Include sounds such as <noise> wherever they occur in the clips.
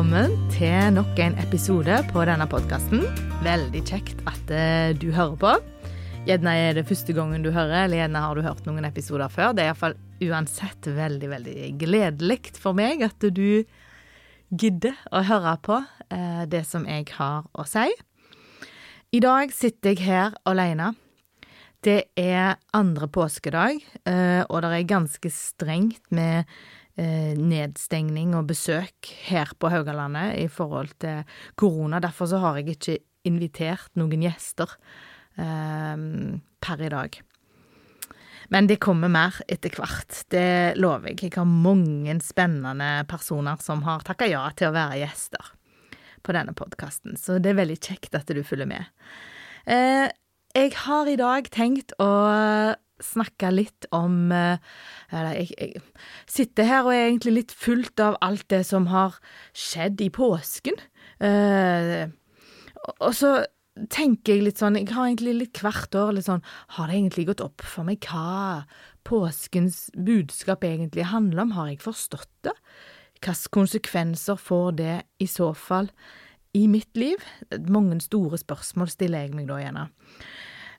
Velkommen til nok en episode på denne podkasten. Veldig kjekt at eh, du hører på. Gjerne er det første gangen du hører, eller gjerne har du hørt noen episoder før. Det er iallfall uansett veldig, veldig gledelig for meg at du gidder å høre på eh, det som jeg har å si. I dag sitter jeg her alene. Det er andre påskedag, eh, og det er ganske strengt med nedstengning og besøk her på Haugalandet i forhold til korona. Derfor så har jeg ikke invitert noen gjester eh, per i dag. Men det kommer mer etter hvert, det lover jeg. Jeg har mange spennende personer som har takka ja til å være gjester på denne podkasten, så det er veldig kjekt at du følger med. Eh, jeg har i dag tenkt å snakke litt om Eller jeg, jeg, sitter her og er egentlig litt fullt av alt det som har skjedd i påsken. Eh, og så tenker jeg litt sånn Jeg har egentlig litt hvert år litt sånn Har det egentlig gått opp for meg hva påskens budskap egentlig handler om? Har jeg forstått det? Hvilke konsekvenser får det i så fall i mitt liv? Mange store spørsmål stiller jeg meg da gjerne.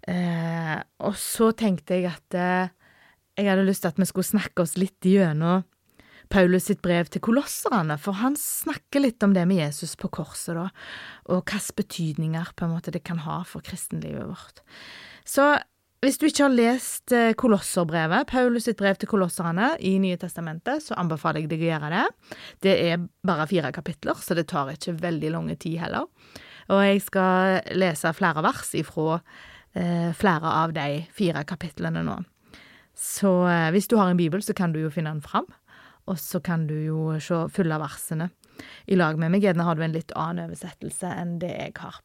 Eh, og så tenkte jeg at eh, jeg hadde lyst til at vi skulle snakke oss litt gjennom Paulus sitt brev til kolosserne, for han snakker litt om det med Jesus på korset, da, og hvilke betydninger på en måte det kan ha for kristenlivet vårt. Så hvis du ikke har lest eh, Kolosserbrevet, Paulus sitt brev til kolosserne i Nye testamentet, så anbefaler jeg deg å gjøre det. Det er bare fire kapitler, så det tar ikke veldig lang tid heller. Og jeg skal lese flere vers ifra flere av de fire kapitlene nå. Så eh, hvis du har en bibel, så kan du jo finne den fram. Og så kan du jo se fulle versene i lag med meg. Gjerne har du en litt annen oversettelse enn det jeg har.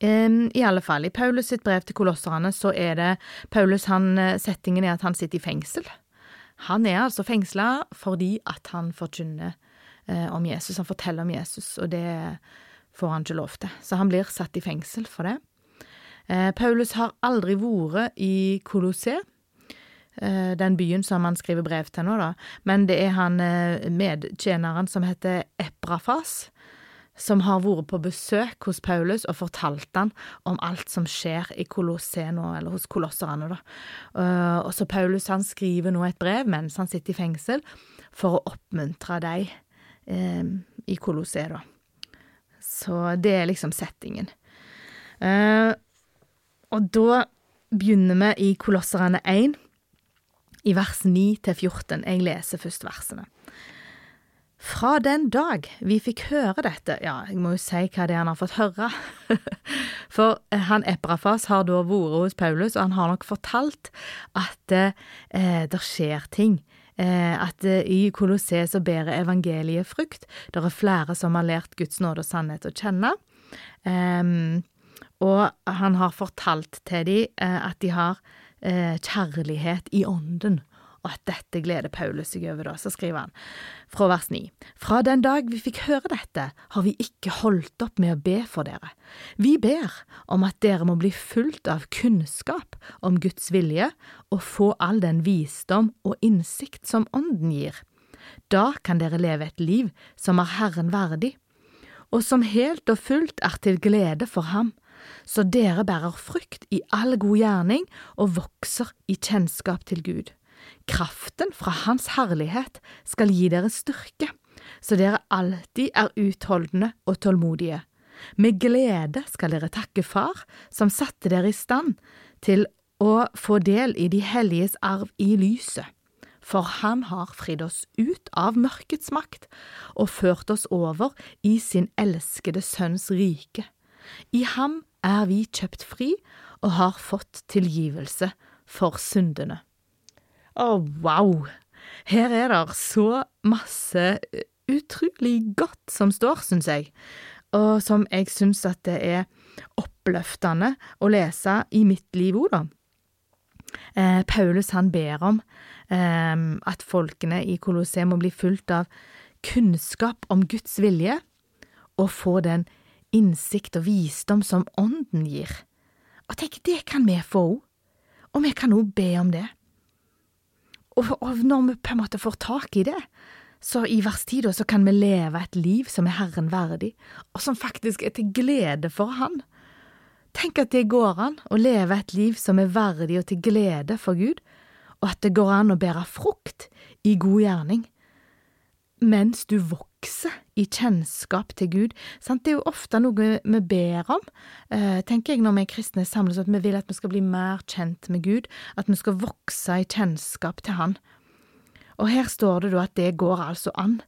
I alle fall, i Paulus sitt brev til kolosserne så er det Paulus han, Settingen er at han sitter i fengsel. Han er altså fengsla fordi at han forkynner eh, om Jesus. Han forteller om Jesus, og det får han ikke lov til. Så han blir satt i fengsel for det. Eh, Paulus har aldri vært i Colosseum den byen som han skriver brev til nå, da. Men det er han medtjeneren som heter Eprafas, som har vært på besøk hos Paulus og fortalt han om alt som skjer i Kolosse nå, eller hos kolosserne, da. Og så Paulus han skriver nå et brev mens han sitter i fengsel, for å oppmuntre eh, i Kolosse, da. Så det er liksom settingen. Eh, og da begynner vi i Kolosserne 1 i vers 9 til 14. Jeg leser først versene. Fra den dag vi fikk høre dette Ja, jeg må jo si hva det er han har fått høre. <laughs> For han Eprafas har da vært hos Paulus, og han har nok fortalt at eh, det skjer ting. Eh, at eh, i Kolosseet så bærer evangeliet frukt. Det er flere som har lært Guds nåde og sannhet å kjenne. Um, og han har fortalt til dem eh, at de har eh, kjærlighet i ånden, og at dette gleder Paulus seg over, da. Så skriver han fra vers 9. Fra den dag vi fikk høre dette, har vi ikke holdt opp med å be for dere. Vi ber om at dere må bli fulgt av kunnskap om Guds vilje og få all den visdom og innsikt som Ånden gir. Da kan dere leve et liv som er Herren verdig, og som helt og fullt er til glede for Ham så dere bærer frukt i all god gjerning og vokser i kjennskap til Gud. Kraften fra Hans herlighet skal gi dere styrke, så dere alltid er utholdende og tålmodige. Med glede skal dere takke Far, som satte dere i stand til å få del i de helliges arv i lyset. For han har fridd oss ut av mørkets makt og ført oss over i sin elskede Sønns rike. I ham er vi kjøpt fri og har fått tilgivelse for syndene. Å, wow! Her er det så masse utrolig godt som står, syns jeg, og som jeg syns at det er oppløftende å lese i mitt liv òg, da. Eh, Paulus han ber om eh, at folkene i Kolosseum må bli fulgt av kunnskap om Guds vilje, og få den innsikt og visdom som Ånden gir. Og tenk, det kan vi få òg, og vi kan òg be om det. Og, og, når vi på en måte får tak i det, Så i vers 10 så kan vi leve et liv som er Herren verdig, og som faktisk er til glede for Han. Tenk at det går an å leve et liv som er verdig og til glede for Gud, og at det går an å bære frukt i god gjerning. Mens du vokser i kjennskap til Gud. Sant? Det er jo ofte noe vi ber om, eh, tenker jeg når vi er kristne samles, at vi vil at vi skal bli mer kjent med Gud, at vi skal vokse i kjennskap til Han. Og her står det da at det går altså an.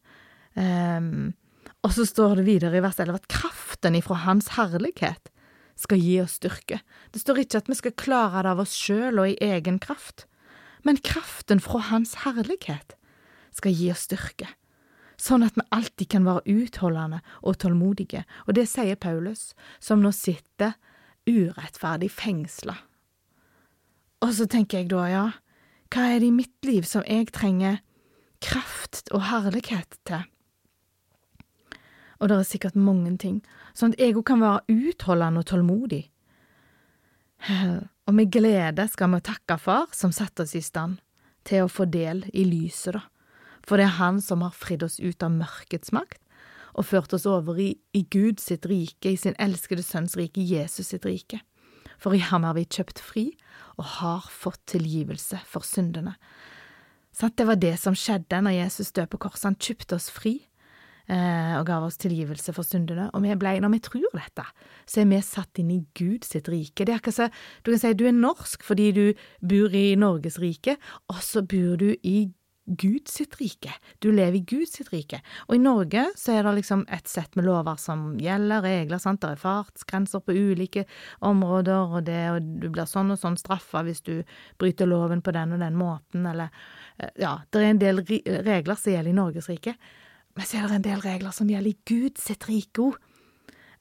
Um, og så står det videre i vers 11 at kraften ifra Hans herlighet skal gi oss styrke. Det står ikke at vi skal klare det av oss sjøl og i egen kraft, men kraften fra Hans herlighet skal gi oss styrke, sånn at vi alltid kan være utholdende og tålmodige, og det sier Paulus, som nå sitter urettferdig fengsla. Og så tenker jeg da, ja, hva er det i mitt liv som jeg trenger kraft og herlighet til? Og det er sikkert mange ting, sånn at jeg òg kan være utholdende og tålmodig. Og med glede skal vi takke Far som satte oss i stand til å få del i lyset, da. For det er Han som har fridd oss ut av mørkets makt og ført oss over i, i Gud sitt rike, i sin elskede sønns rike, Jesus sitt rike. For i ham har vi kjøpt fri og har fått tilgivelse for syndene. Så Det var det som skjedde når Jesus døde på korset. Han kjøpte oss fri eh, og gav oss tilgivelse for syndene. Og vi ble, når vi tror dette, så er vi satt inn i Gud sitt rike. Det er akkurat så, Du kan si du er norsk fordi du bor i Norges rike, og så bor du i Gud sitt rike. Du lever i Gud sitt rike. Og i Norge så er det liksom et sett med lover som gjelder, regler, sant. Det er fartsgrenser på ulike områder, og, det, og du blir sånn og sånn straffa hvis du bryter loven på den og den måten, eller eh, Ja, det er en del regler som gjelder i Norges rike, men så er det en del regler som gjelder i Gud sitt rike òg.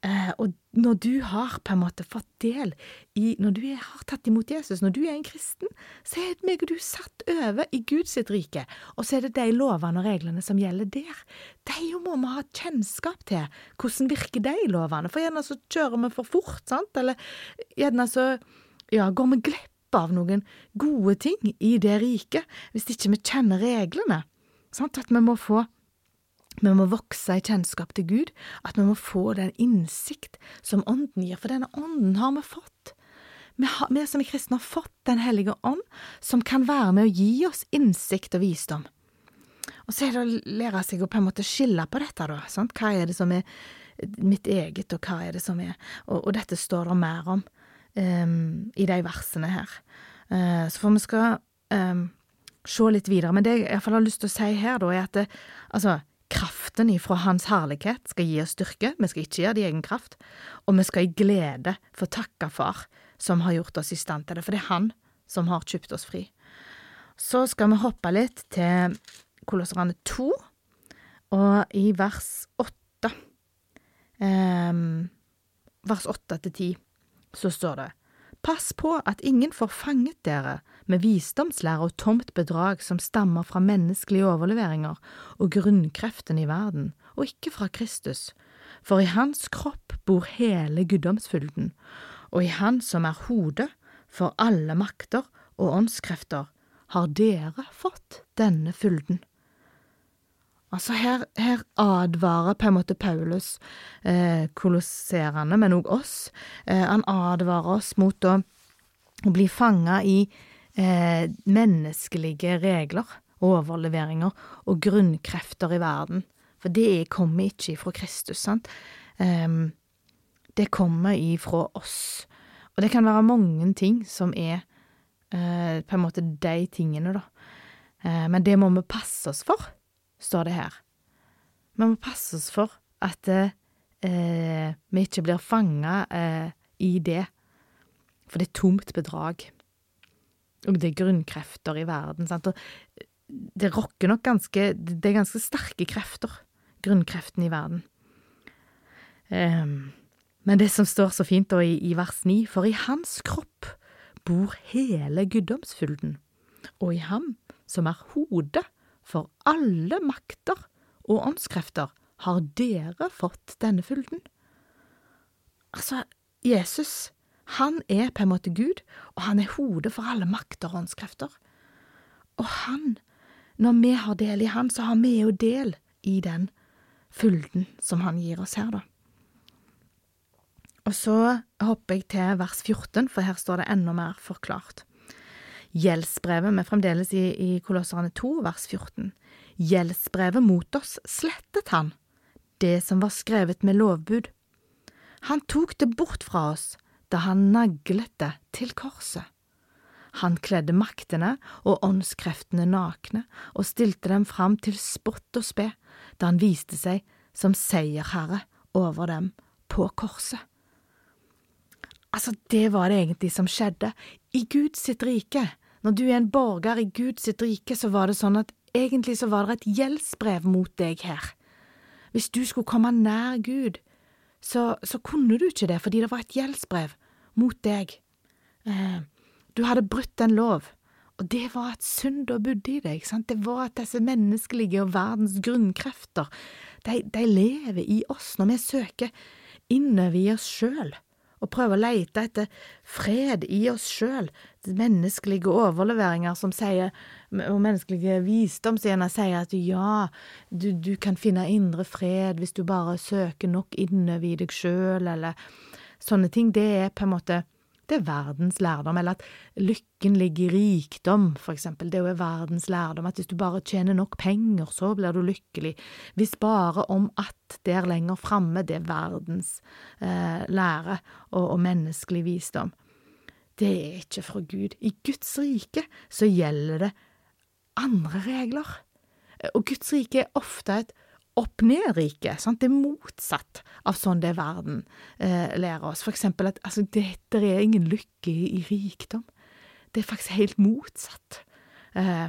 Eh, og når du har på en måte fått del i Når du har tatt imot Jesus, når du er en kristen, så er meg og du satt over i Guds rike, og så er det de lovene og reglene som gjelder der. De må vi ha kjennskap til. Hvordan virker de lovene? For gjerne så kjører vi for fort, sant, eller gjerne så ja, går vi glipp av noen gode ting i det riket hvis ikke vi kjenner reglene. Sant, at vi må få vi må vokse i kjennskap til Gud, at vi må få den innsikt som Ånden gir, for denne Ånden har vi fått. Vi, har, vi som er kristne har fått Den hellige ånd, som kan være med å gi oss innsikt og visdom. Og så er det å lære seg å på en måte skille på dette, da. Sant? Hva er det som er mitt eget, og hva er det som er Og, og dette står det mer om um, i de versene her. Uh, så for vi skal um, se litt videre. Men det jeg har lyst til å si her, da, er at det, altså Kraften ifra Hans herlighet skal gi oss styrke, vi skal ikke gjøre det i egen kraft, og vi skal i glede få takke Far som har gjort oss i stand til det, for det er Han som har kjøpt oss fri. Så skal vi hoppe litt til Kolosserne 2, og i vers 8, eh, vers 8 til 10, så står det Pass på at ingen får fanget dere med visdomslære og tomt bedrag som stammer fra menneskelige overleveringer og grunnkreftene i verden, og ikke fra Kristus, for i hans kropp bor hele guddomsfylden, og i Han som er hodet for alle makter og åndskrefter, har dere fått denne fylden. Altså her, her, advarer på en måte Paulus eh, kolosserende, men òg oss. Eh, han advarer oss mot å, bli fanga i eh, menneskelige regler, overleveringer og grunnkrefter i verden. For det kommer ikke ifra Kristus, sant. Um, det kommer ifra oss. Og det kan være mange ting som er uh, på en måte de tingene, da. Uh, men det må vi passe oss for står det her. Vi må passe oss for at eh, vi ikke blir fanga eh, i det, for det er tomt bedrag. Og det er grunnkrefter i verden, sant, og det rokker nok ganske Det er ganske sterke krefter, grunnkreftene i verden. Um, men det som står så fint da i, i vers 9, for i hans kropp bor hele guddomsfylden, og i ham som er hodet, for alle makter og åndskrefter har dere fått denne fylden. Altså, Jesus, han er på en måte Gud, og han er hodet for alle makter og åndskrefter. Og han, når vi har del i Han, så har vi jo del i den fylden som Han gir oss her, da. Og så hopper jeg til vers 14, for her står det enda mer forklart. Gjeldsbrevet, vi fremdeles i, i Kolosserne 2, vers 14. Gjeldsbrevet mot oss slettet han, det som var skrevet med lovbud. Han tok det bort fra oss da han naglet det til korset. Han kledde maktene og åndskreftene nakne og stilte dem fram til spott og spe da han viste seg som seierherre over dem på korset. Altså, det var det egentlig som skjedde. I Guds rike, når du er en borger i Guds rike, så var det sånn at egentlig så var det et gjeldsbrev mot deg her. Hvis du skulle komme nær Gud, så, så kunne du ikke det fordi det var et gjeldsbrev mot deg. Eh, du hadde brutt en lov, og det var at synd og bodde i deg. Sant? Det var at disse menneskelige og verdens grunnkrefter, de, de lever i oss når vi søker innover i oss sjøl og prøve å lete etter fred i oss sjøl, menneskelige overleveringer som sier, og menneskelige visdom sier at ja, du, du, kan finne indre fred hvis du bare søker nok innover i deg sjøl, eller sånne ting, det er på en måte det er verdens lærdom, eller at lykken ligger i rikdom, for eksempel. Det er jo verdens lærdom, at hvis du bare tjener nok penger, så blir du lykkelig. Hvis bare om at det er lenger framme, det er verdens eh, lære og, og menneskelig visdom. Det er ikke fra Gud. I Guds rike så gjelder det andre regler. Og Guds rike er ofte et opp-ned-rike. Det er motsatt av sånn det verden eh, lærer oss. For eksempel at altså, det, det, er ingen lykke i, i, rikdom. Det er faktisk helt motsatt. Eh,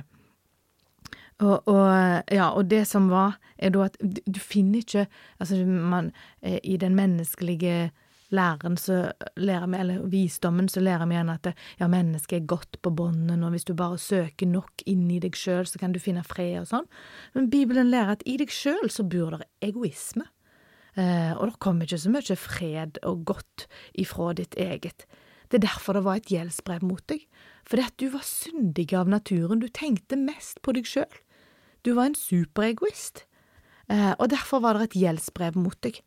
og, og, ja, og det som var, er da at du, du finner ikke Altså, man eh, I den menneskelige læren så lærer vi, eller visdommen, så lærer vi igjen at ja, mennesket er godt på bånden, og hvis du bare søker nok inn i deg sjøl, så kan du finne fred og sånn. Men Bibelen lærer at i deg sjøl så bor det egoisme. Eh, og det kommer ikke så mye fred og godt ifra ditt eget. Det er derfor det var et gjeldsbrev mot deg, fordi at du var syndig av naturen, du tenkte mest på deg sjøl. Du var en superegoist, eh, og derfor var det et gjeldsbrev mot deg.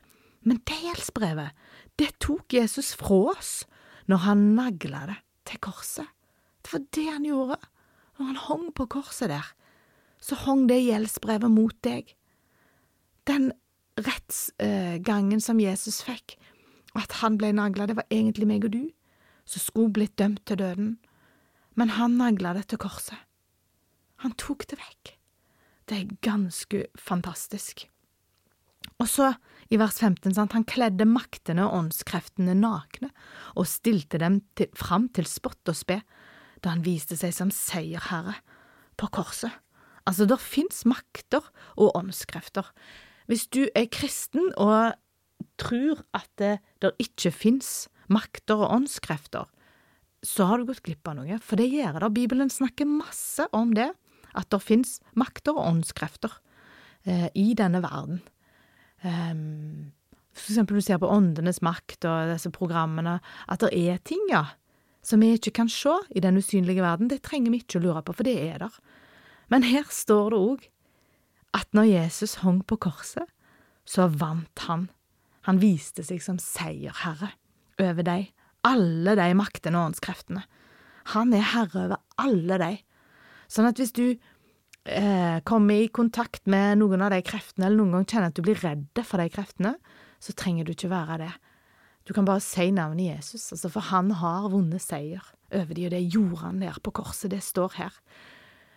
Men det gjeldsbrevet, det tok Jesus fra oss når han nagla det til korset. Det var det han gjorde. Når han hang på korset der, så hang det gjeldsbrevet mot deg. Den rettsgangen som Jesus fikk, at han ble nagla, det var egentlig meg og du som skulle blitt dømt til døden, men han nagla det til korset. Han tok det vekk. Det er ganske fantastisk. Og så, i vers 15, sant, han kledde maktene og åndskreftene nakne og stilte dem til, fram til spott og spe da han viste seg som seierherre på korset. Altså, der fins makter og åndskrefter. Hvis du er kristen og tror at det der ikke fins makter og åndskrefter, så har du gått glipp av noe, for det gjør det. Bibelen snakker masse om det, at det fins makter og åndskrefter eh, i denne verden. Um, for eksempel du ser på Åndenes makt og disse programmene, at det er ting, ja, som vi ikke kan se i den usynlige verden. Det trenger vi ikke å lure på, for det er der. Men her står det òg at når Jesus hang på korset, så vant han. Han viste seg som seierherre over de, alle de maktene og åndskreftene. Han er herre over alle de. Sånn at hvis du eh, kommer i kontakt med noen av de kreftene, eller noen gang kjenner at du blir redd for de kreftene, så trenger du ikke være det. Du kan bare si navnet Jesus, altså, for han har vunnet seier over de, og det gjorde han der på korset, det står her.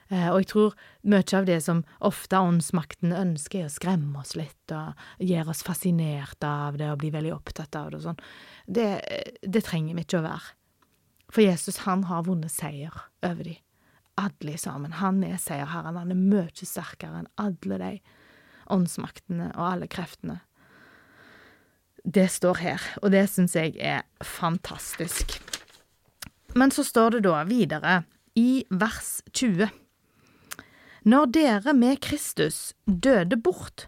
Eh, og jeg tror mye av det som ofte åndsmakten ønsker, er å skremme oss litt og gjøre oss fascinert av det og bli veldig opptatt av det og sånn. Det, det trenger vi ikke å være. For Jesus, han har vunnet seier over de alle sammen. Han er seierherren. Han er mye sterkere enn alle de åndsmaktene og alle kreftene. Det står her, og det syns jeg er fantastisk. Men så står det da videre, i vers 20. Når dere med Kristus døde bort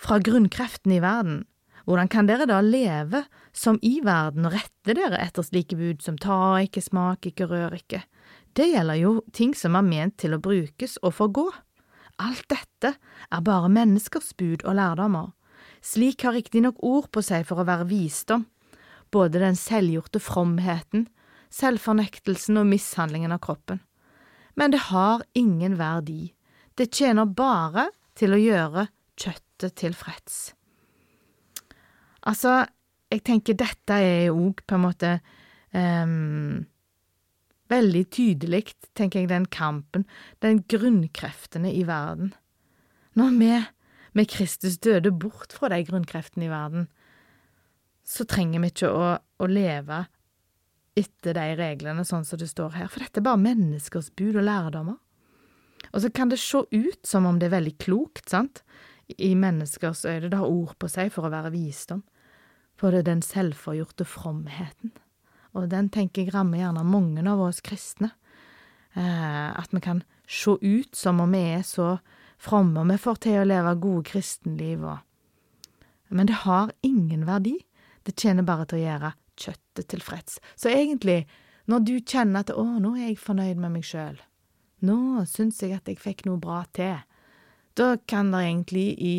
fra grunnkreften i verden, hvordan kan dere da leve som i verden og rette dere etter slike bud som ta ikke, smak ikke, rør ikke? Det gjelder jo ting som er ment til å brukes og forgå. alt dette er bare menneskers bud og lærdommer. Slik har riktignok ord på seg for å være visdom, både den selvgjorte fromheten, selvfornektelsen og mishandlingen av kroppen. Men det har ingen verdi, det tjener bare til å gjøre kjøttet tilfreds. Altså, jeg tenker dette er òg på en måte um, veldig tydelig, tenker jeg, den kampen, den grunnkreftene i verden. Når vi med Kristus døde bort fra de grunnkreftene i verden, så trenger vi ikke å, å leve etter de reglene sånn som det står her, for dette er bare menneskers bud og lærdommer. Og så kan det se ut som om det er veldig klokt, sant, i menneskers øyne, det har ord på seg for å være visdom, for det er den selvforgjorte fromheten. Og den tenker jeg rammer gjerne mange av oss kristne, eh, at vi kan se ut som om vi er så fromme, og vi får til å leve gode kristenliv og Men det har ingen verdi, det tjener bare til å gjøre kjøttet tilfreds. Så egentlig, når du kjenner at 'å, nå er jeg fornøyd med meg sjøl', nå syns jeg at jeg fikk noe bra til, da kan det egentlig i,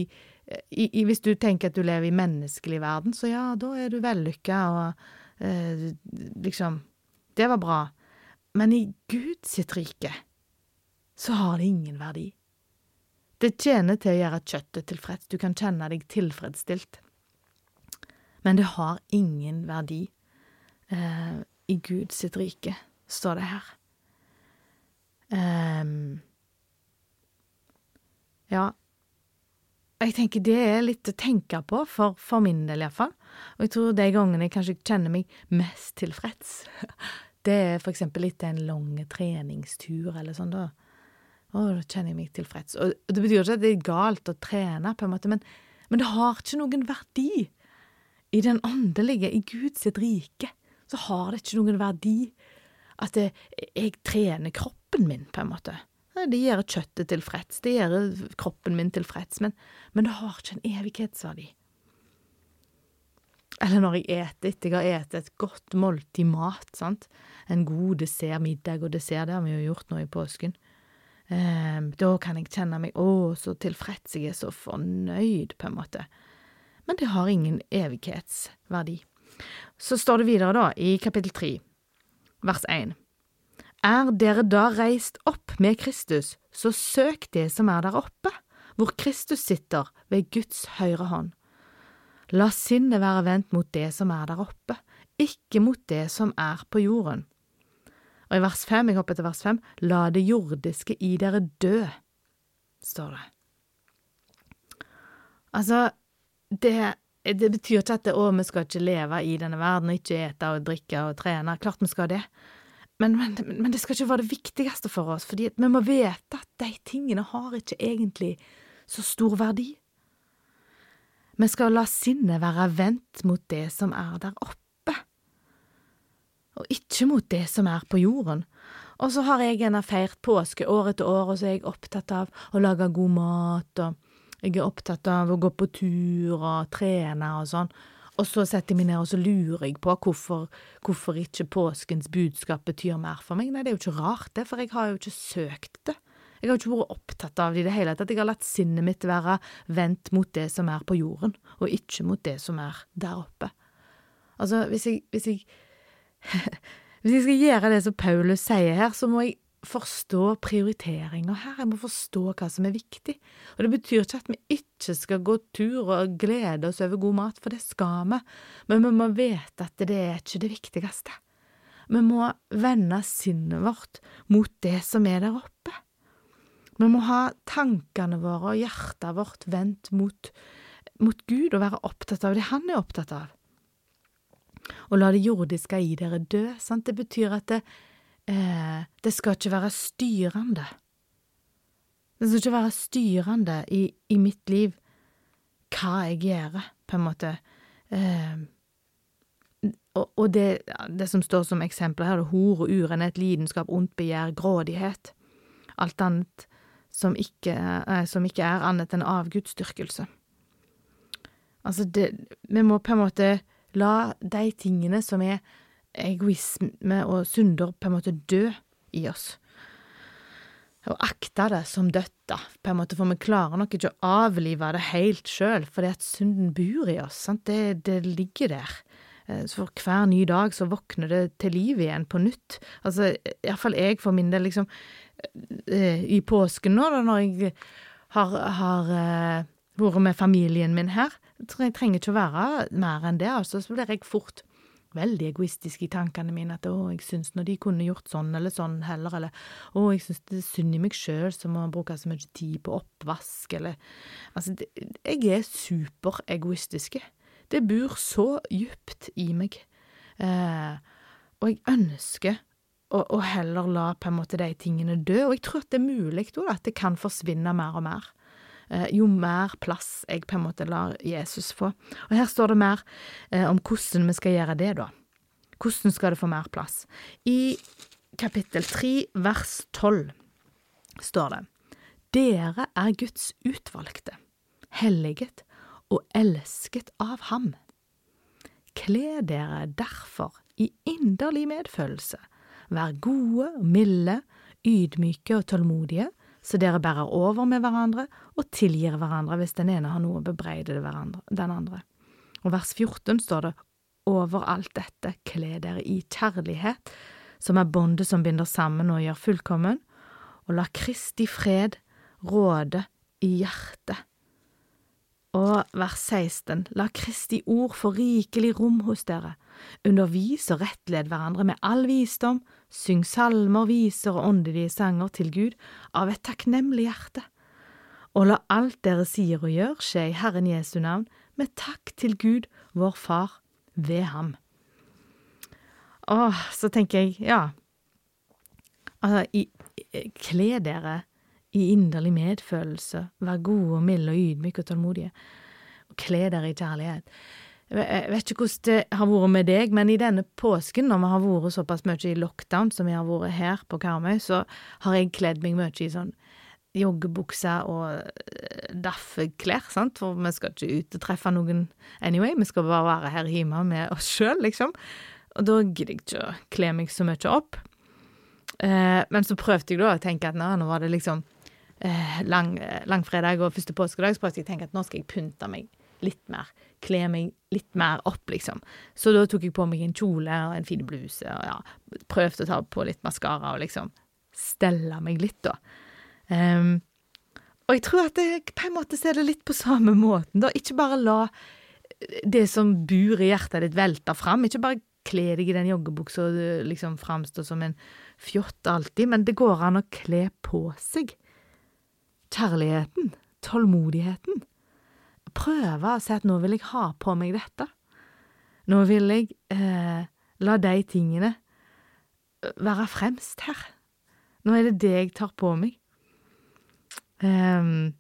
i, i Hvis du tenker at du lever i menneskelig verden, så ja, da er du vellykka og eh, liksom Det var bra. Men i Guds rike så har det ingen verdi. Det tjener til å gjøre kjøttet tilfreds, du kan kjenne deg tilfredsstilt. Men det har ingen verdi eh, i Guds rike, står det her. Um, ja, jeg tenker det er litt å tenke på, for, for min del iallfall. Og jeg tror de gangene jeg kanskje kjenner meg mest tilfreds, <laughs> det er for eksempel etter en lang treningstur eller sånn, da. Å, da kjenner jeg meg tilfreds. Og det betyr ikke at det er galt å trene, på en måte, men, men det har ikke noen verdi. I den åndelige, i Guds rike, så har det ikke noen verdi at jeg, jeg trener kroppen min, på en måte. Det gjør kjøttet tilfreds, det gjør kroppen min tilfreds, men, men det har ikke en evighetsverdi. Eller når jeg eter etter jeg har spist et godt måltid mat, sant, en god dessert, middag og dessert, det har vi jo gjort nå i påsken. Eh, da kan jeg kjenne meg å, så tilfreds, jeg er så fornøyd, på en måte. Men det har ingen evighetsverdi. Så står det videre, da, i kapittel tre, vers én. Er dere da reist opp med Kristus, så søk det som er der oppe, hvor Kristus sitter ved Guds høyre hånd. La sinnet være vendt mot det som er der oppe, ikke mot det som er på jorden. Og i vers fem, jeg hopper til vers fem, la det jordiske i dere dø, står det. Altså, det, det betyr ikke at det, å, vi skal ikke leve i denne verden og ikke ete og drikke og trene. Klart vi skal det. Men, men, men, det skal ikke være det viktigste for oss, fordi vi må vite at de tingene har ikke egentlig så stor verdi. Vi skal la sinnet være vendt mot det som er der oppe, og ikke mot det som er på jorden. Og så har jeg gjerne feirt påske år etter år, og så er jeg opptatt av å lage god mat, og jeg er opptatt av å gå på tur og trene og sånn. Og så setter jeg meg ned og så lurer jeg på hvorfor, hvorfor ikke påskens budskap betyr mer for meg. Nei, det er jo ikke rart, det, for jeg har jo ikke søkt det. Jeg har jo ikke vært opptatt av det i det hele tatt. Jeg har latt sinnet mitt være vendt mot det som er på jorden, og ikke mot det som er der oppe. Altså, hvis jeg, hvis jeg, <laughs> hvis jeg skal gjøre det som Paulus sier her, så må jeg forstå prioriteringer her, jeg må forstå hva som er viktig. Og det betyr ikke at vi ikke skal gå tur og glede oss over god mat, for det skal vi, men vi må vite at det er ikke det viktigste. Vi må vende sinnet vårt mot det som er der oppe. Vi må ha tankene våre og hjertet vårt vendt mot, mot Gud og være opptatt av det han er opptatt av. Og la det jordiske i dere dø, sant, det betyr at det, eh, det skal ikke være styrende. Det skal ikke være styrende i, i mitt liv hva jeg gjør, på en måte. Eh, og, og det, det, som står som eksempler her, det hor og urenhet, lidenskap, ondt begjær, grådighet. Alt annet som ikke, eh, som ikke er annet enn avgudsdyrkelse. Altså, det, vi må på en måte la de tingene som er egoisme og synder, på en måte dø i oss. å akte det som dødt, da, på en måte, for vi klarer nok ikke å avlive det helt sjøl, fordi at synden bor i oss, sant, det, det ligger der. Eh, så for hver ny dag så våkner det til liv igjen på nytt. Altså, iallfall jeg for min del, liksom, eh, i påsken nå, da, når jeg har, har eh, vært med familien min her, jeg trenger ikke å være mer enn det, altså, så blir jeg fort veldig egoistisk i tankene mine, at å, jeg syns når de kunne gjort sånn eller sånn heller, eller å, jeg syns det er synd i meg sjøl som må bruke så mye tid på oppvask, eller Altså, jeg er superegoistisk. Det bor så djupt i meg, eh, og jeg ønsker å, å, heller la på en måte de tingene dø, og jeg tror at det er mulig, da, at det kan forsvinne mer og mer. Eh, jo mer plass jeg på en måte lar Jesus få. Og her står det mer eh, om hvordan vi skal gjøre det, da. Hvordan skal det få mer plass? I kapittel 3 vers 12 står det Dere er Guds utvalgte, helliget og elsket av ham. Kle dere derfor i inderlig medfølelse, vær gode, milde, ydmyke og tålmodige, så dere bærer over med hverandre og tilgir hverandre hvis den ene har noe å bebreide den andre. Og vers 14 står det over alt dette kle dere i kjærlighet, som er båndet som binder sammen og gjør fullkommen, og la Kristi fred råde i hjertet. Og vers 16, la Kristi ord få rikelig rom hos dere, undervis og rettled hverandre med all visdom, Syng salmer, viser og åndelige sanger til Gud av et takknemlig hjerte. Og la alt dere sier og gjør skje i Herren Jesu navn, med takk til Gud, vår Far, ved ham. Åh, så tenker jeg, ja, altså, kle dere i inderlig medfølelse, vær gode og milde og ydmyke og tålmodige, og kle dere i kjærlighet. Jeg vet ikke hvordan det har vært med deg, men i denne påsken, når vi har vært såpass mye i lockdown som vi har vært her på Karmøy, så har jeg kledd meg mye i sånn joggebukse og eh, daffeklær, sant, for vi skal ikke ut og treffe noen anyway, vi skal bare være her hjemme med oss sjøl, liksom. Og da gidder jeg ikke å kle meg så mye opp. Eh, men så prøvde jeg da å tenke at nå, nå var det liksom lang, langfredag og første påskedag, så prøvde jeg å at nå skal jeg pynte meg litt mer. Kle meg litt mer opp, liksom. Så da tok jeg på meg en kjole og en fin bluse, og ja, prøvde å ta på litt maskara og liksom stelle meg litt, da. Um, og jeg tror at jeg på en måte ser det litt på samme måten, da. Ikke bare la det som bor i hjertet ditt, velte fram. Ikke bare kle deg i den joggebuksa og liksom framstå som en fjott alltid, men det går an å kle på seg kjærligheten, tålmodigheten prøve å si at nå vil jeg ha på meg dette. Nå vil jeg eh, la de tingene eh, være fremst her. Nå er det det jeg tar på meg. Um,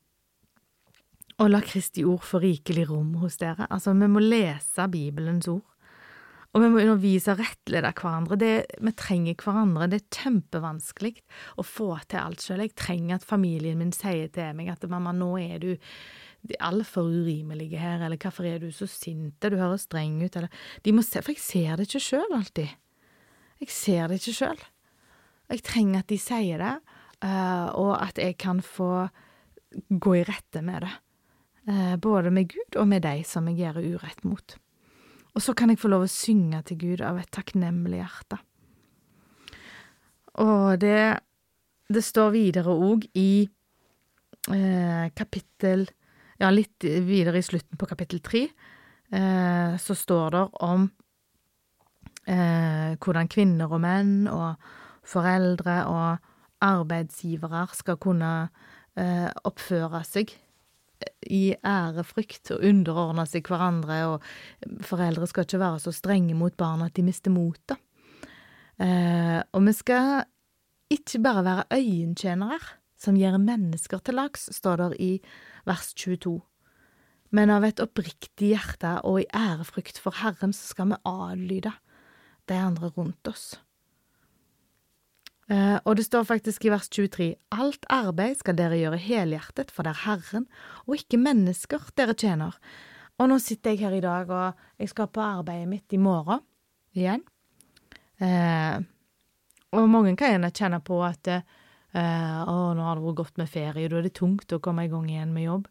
og la Kristi ord få rikelig rom hos dere. Altså, vi må lese Bibelens ord. Og vi må undervise og rettlede hverandre. Det, vi trenger hverandre. Det er kjempevanskelig å få til alt sjøl. Jeg trenger at familien min sier til meg at 'mamma, nå er du altfor urimelige her, eller hvorfor er du så sint, du høres streng ut, eller De må se, for jeg ser det ikke sjøl alltid. Jeg ser det ikke sjøl. Jeg trenger at de sier det, uh, og at jeg kan få gå i rette med det. Uh, både med Gud og med de som jeg gjør urett mot. Og så kan jeg få lov å synge til Gud av et takknemlig hjerte. Og det, det står videre òg i eh, kapittel ja, litt videre i slutten på kapittel tre, eh, så står det om eh, hvordan kvinner og menn og foreldre og arbeidsgivere skal kunne eh, oppføre seg i ærefrykt og underordne seg hverandre, og foreldre skal ikke være så strenge mot barna at de mister motet. Eh, og vi skal ikke bare være øyentjenere som gjør mennesker til lags, står det i vers 22. Men av et oppriktig hjerte og i ærefrykt for Herren så skal vi adlyde de andre rundt oss. Eh, og det står faktisk i vers 23, alt arbeid skal dere gjøre helhjertet, for det er Herren og ikke mennesker dere tjener. Og nå sitter jeg her i dag, og jeg skal på arbeidet mitt i morgen igjen. Eh, og mange kan gjerne kjenne på at eh, å, nå har det vært godt med ferie, da er det tungt å komme i gang igjen med jobb.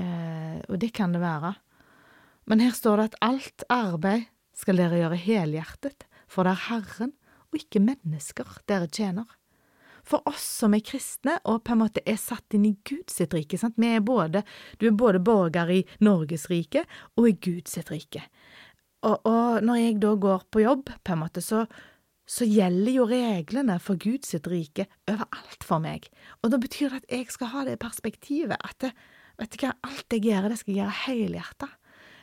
Eh, og det kan det være. Men her står det at alt arbeid skal dere gjøre helhjertet, for det er Herren og ikke mennesker dere tjener. For oss som er kristne og på en måte er satt inn i Guds rike, sant? Vi er både, du er både borger i Norges rike og i Guds rike. Og, og når jeg da går på jobb, på en måte, så, så gjelder jo reglene for Guds rike overalt for meg. Og da betyr det at jeg skal ha det perspektivet at det, vet du hva, alt jeg gjør, det skal jeg gjøre helhjertet.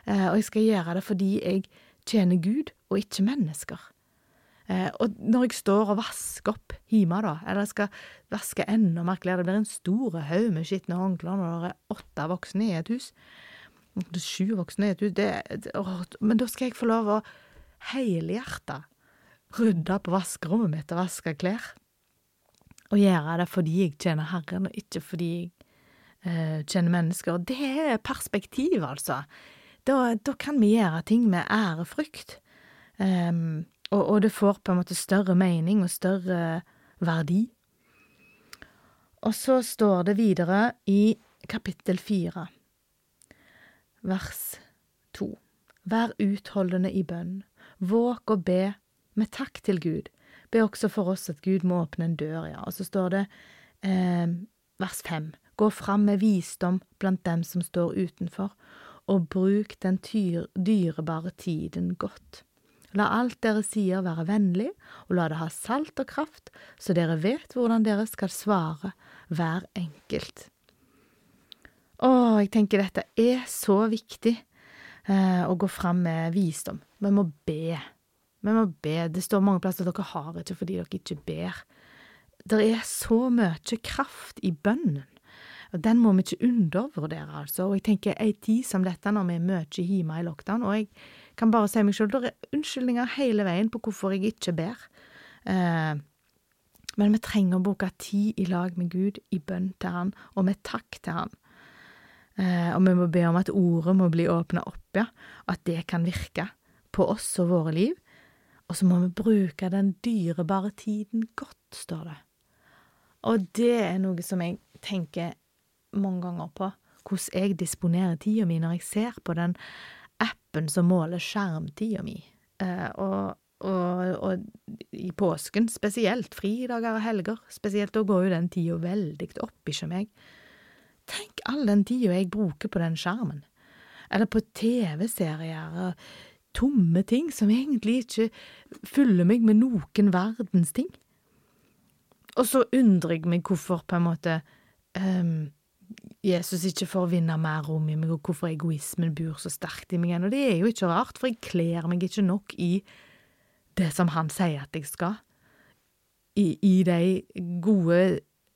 Eh, og jeg skal gjøre det fordi jeg tjener Gud og ikke mennesker. Eh, og når jeg står og vasker opp hjemme, da, eller jeg skal vaske enda mer klær, det blir en stor haug med skitne håndklær når det er åtte voksne i et hus, sju voksne i et hus, det, å, men da skal jeg få lov å helhjerta rydde på vaskerommet mitt og vaske klær. Og gjøre det fordi jeg tjener Herren, og ikke fordi jeg eh, kjenner mennesker. Det er perspektiv, altså. Da, da, kan vi gjøre ting med ærefrykt. Um, og, og, det får på en måte større mening og større verdi. Og så står det videre i kapittel fire, vers to. Vær utholdende i bønn, våk og be med takk til Gud. Be også for oss at Gud må åpne en dør, ja. Og så står det eh, vers fem. Gå fram med visdom blant dem som står utenfor, og bruk den dyrebare tiden godt. La alt dere sier være vennlig, og la det ha salt og kraft, så dere vet hvordan dere skal svare hver enkelt. Å, jeg tenker dette er så viktig eh, å gå fram med visdom. Vi må be. Vi må be. Det står mange plasser at dere har ikke fordi dere ikke ber. Det er så mye kraft i bønnen. Og Den må vi ikke undervurdere, altså. Og jeg tenker ei tid som dette, når vi er mye hjemme i lockdown, og jeg kan bare si meg sjøl, det er unnskyldninger hele veien på hvorfor jeg ikke ber. Eh, men vi trenger å bruke tid i lag med Gud, i bønn til Han, og med takk til Han. Eh, og vi må be om at ordet må bli åpna opp, ja, at det kan virke på oss og våre liv. Og så må vi bruke den dyrebare tiden godt, står det. Og det er noe som jeg tenker mange ganger på, hvordan jeg disponerer tida mi når jeg ser på den appen som måler skjermtida mi. Eh, og, og, og, i påsken spesielt, fridager og helger spesielt, da går jo den tida veldig opp ikke meg. Tenk all den tida jeg bruker på den skjermen. Eller på TV-serier og tomme ting som egentlig ikke fyller meg med noen verdens ting. Og så undrer jeg meg hvorfor, på en måte, um, Jesus ikke får vinne mer rom i meg, og hvorfor egoismen bor så sterkt i meg igjen. Og det er jo ikke rart, for jeg kler meg ikke nok i det som han sier at jeg skal. I, i de gode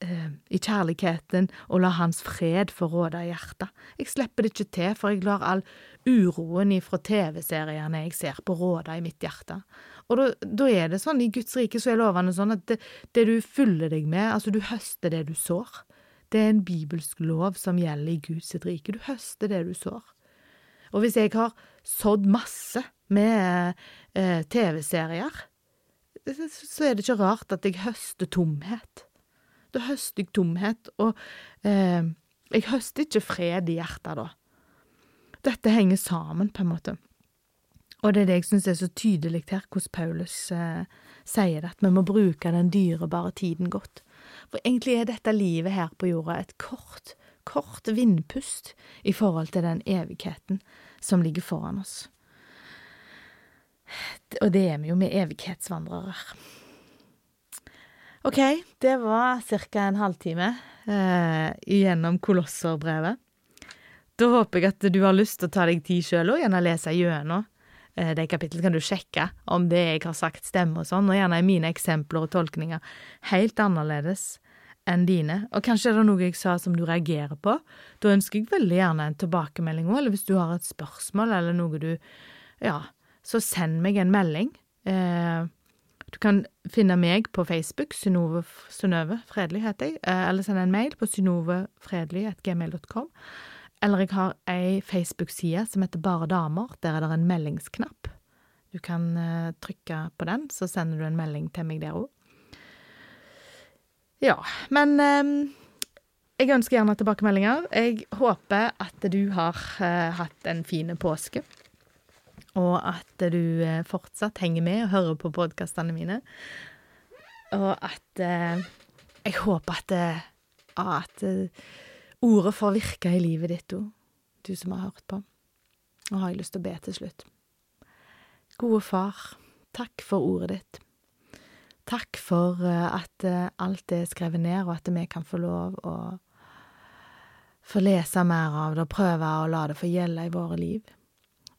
eh, I kjærligheten, og la hans fred få råde i hjertet. Jeg slipper det ikke til, for jeg lar all uroen ifra TV-seriene jeg ser på, råde i mitt hjerte. Og da, er det sånn, i Guds rike så er lovene sånn at det, det du fyller deg med, altså du høster det du sår. Det er en bibelsk lov som gjelder i Guds rike. Du høster det du sår. Og hvis jeg har sådd masse med eh, TV-serier, så er det ikke rart at jeg høster tomhet. Da høster jeg tomhet, og eh, jeg høster ikke fred i hjertet da. Dette henger sammen, på en måte. Og det er det jeg syns er så tydelig her, hvordan Paulus eh, sier det, at vi må bruke den dyrebare tiden godt. For egentlig er dette livet her på jorda et kort, kort vindpust i forhold til den evigheten som ligger foran oss. Og det er vi jo, med evighetsvandrere. Ok, det var ca. en halvtime eh, gjennom Kolosserbrevet. Da håper jeg at du har lyst til å ta deg tid sjøl og gjerne lese gjennom Eh, det kapittelet. kan du sjekke om det jeg har sagt stemmer og sånn, og gjerne er mine eksempler og tolkninger helt annerledes enn dine. Og kanskje er det noe jeg sa som du reagerer på. Da ønsker jeg veldig gjerne en tilbakemelding òg, eller hvis du har et spørsmål eller noe du Ja, så send meg en melding. Eh, du kan finne meg på Facebook, Synnøve Fredelig heter jeg, eh, eller send en mail på synnøvefredelig.gmail.com. Eller jeg har ei Facebook-side som heter Bare damer. Der er det en meldingsknapp. Du kan uh, trykke på den, så sender du en melding til meg der òg. Ja, men eh, jeg ønsker gjerne tilbakemeldinger. Jeg håper at du har eh, hatt en fin påske. Og at du eh, fortsatt henger med og hører på podkastene mine. Og at eh, Jeg håper at, at ordet får virke i livet ditt òg, du som har hørt på. Og har jeg lyst til å be til slutt. Gode far, takk for ordet ditt. Takk for eh, at eh, alt er skrevet ned, og at vi kan få lov å få lese mer av det og prøve å la det få gjelde i våre liv.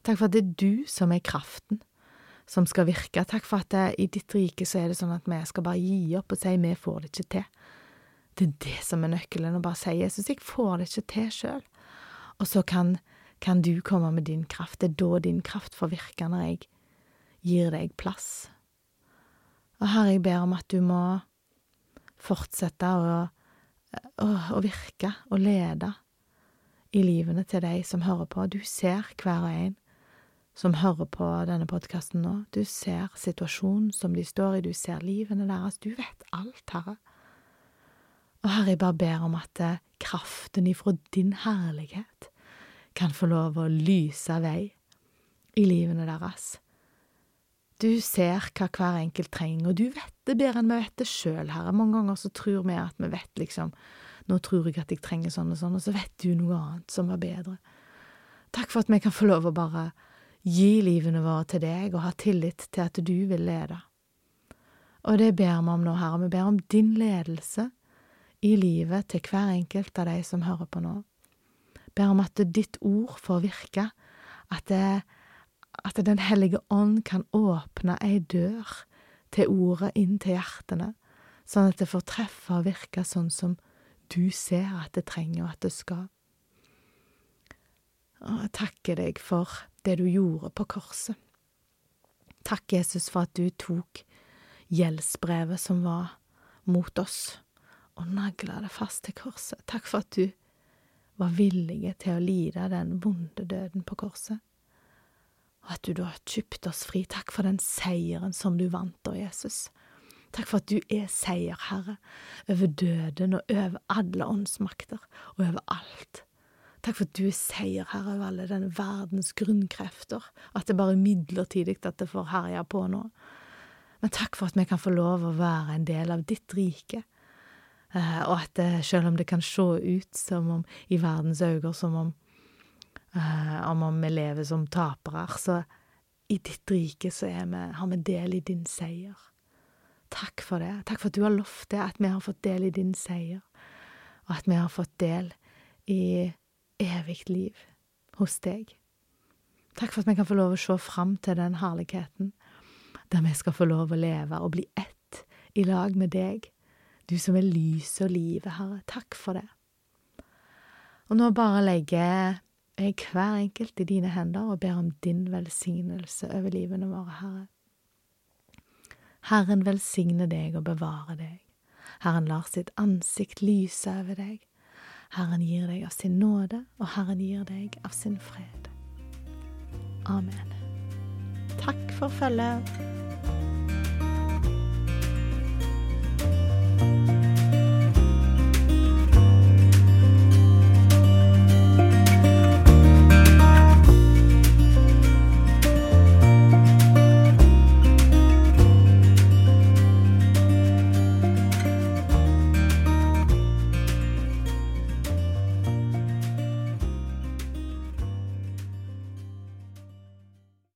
Takk for at det er du som er kraften som skal virke. Takk for at det, i ditt rike så er det sånn at vi skal bare gi opp og si vi får det ikke til. Det er det som er nøkkelen, å bare si Jesus, jeg får det ikke til sjøl. Og så kan, kan du komme med din kraft. Det er da din kraft får virke, når jeg gir deg plass. Og Herre, jeg ber om at du må fortsette å, å, å virke og lede i livene til de som hører på. Du ser hver og en som hører på denne podkasten nå. Du ser situasjonen som de står i, du ser livene deres. Du vet alt, Herre. Og Herre, jeg bare ber om at eh, kraften ifra din herlighet kan få lov å lyse vei i livene deres. Du ser hva hver enkelt trenger, og du vet det bedre enn vi vet det sjøl, Herre. Mange ganger så tror vi at vi vet liksom Nå tror jeg at jeg trenger sånn og sånn, og så vet du noe annet som er bedre. Takk for at vi kan få lov å bare gi livene våre til deg og ha tillit til at du vil lede. Og det ber vi om nå, Herre. Vi ber om din ledelse i livet til hver enkelt av de som hører på nå. Ber om at ditt ord får virke, at det at Den hellige ånd kan åpne ei dør til ordet inn til hjertene, sånn at det får treffe og virke sånn som du ser at det trenger og at det skal. Og jeg takker deg for det du gjorde på korset. Takk, Jesus, for at du tok gjeldsbrevet som var mot oss, og nagla det fast til korset. Takk for at du var villig til å lide den vonde døden på korset og at du da har kjøpt oss fri. Takk for den seieren som du vant da, Jesus. Takk for at du er seierherre over døden og over alle åndsmakter og over alt. Takk for at du er seierherre over alle denne verdens grunnkrefter, at det bare er midlertidig at det får herje på nå. Men takk for at vi kan få lov å være en del av ditt rike, eh, og at selv om det kan se ut som om i verdens øyne som om uh, om vi lever som tapere, så i ditt rike så vi, har vi del i din seier. Takk for det. Takk for at du har lovt det, at vi har fått del i din seier, og at vi har fått del i evig liv hos deg. Takk for at vi kan få lov å se fram til den herligheten, der vi skal få lov å leve og bli ett i lag med deg, du som er lyset og livet, Herre. Takk for det. Og nå bare legger er hver enkelt i dine hender og ber om din velsignelse over livene våre, Herre. Herren velsigne deg og bevare deg. Herren lar sitt ansikt lyse over deg. Herren gir deg av sin nåde, og Herren gir deg av sin fred. Amen. Takk for følget.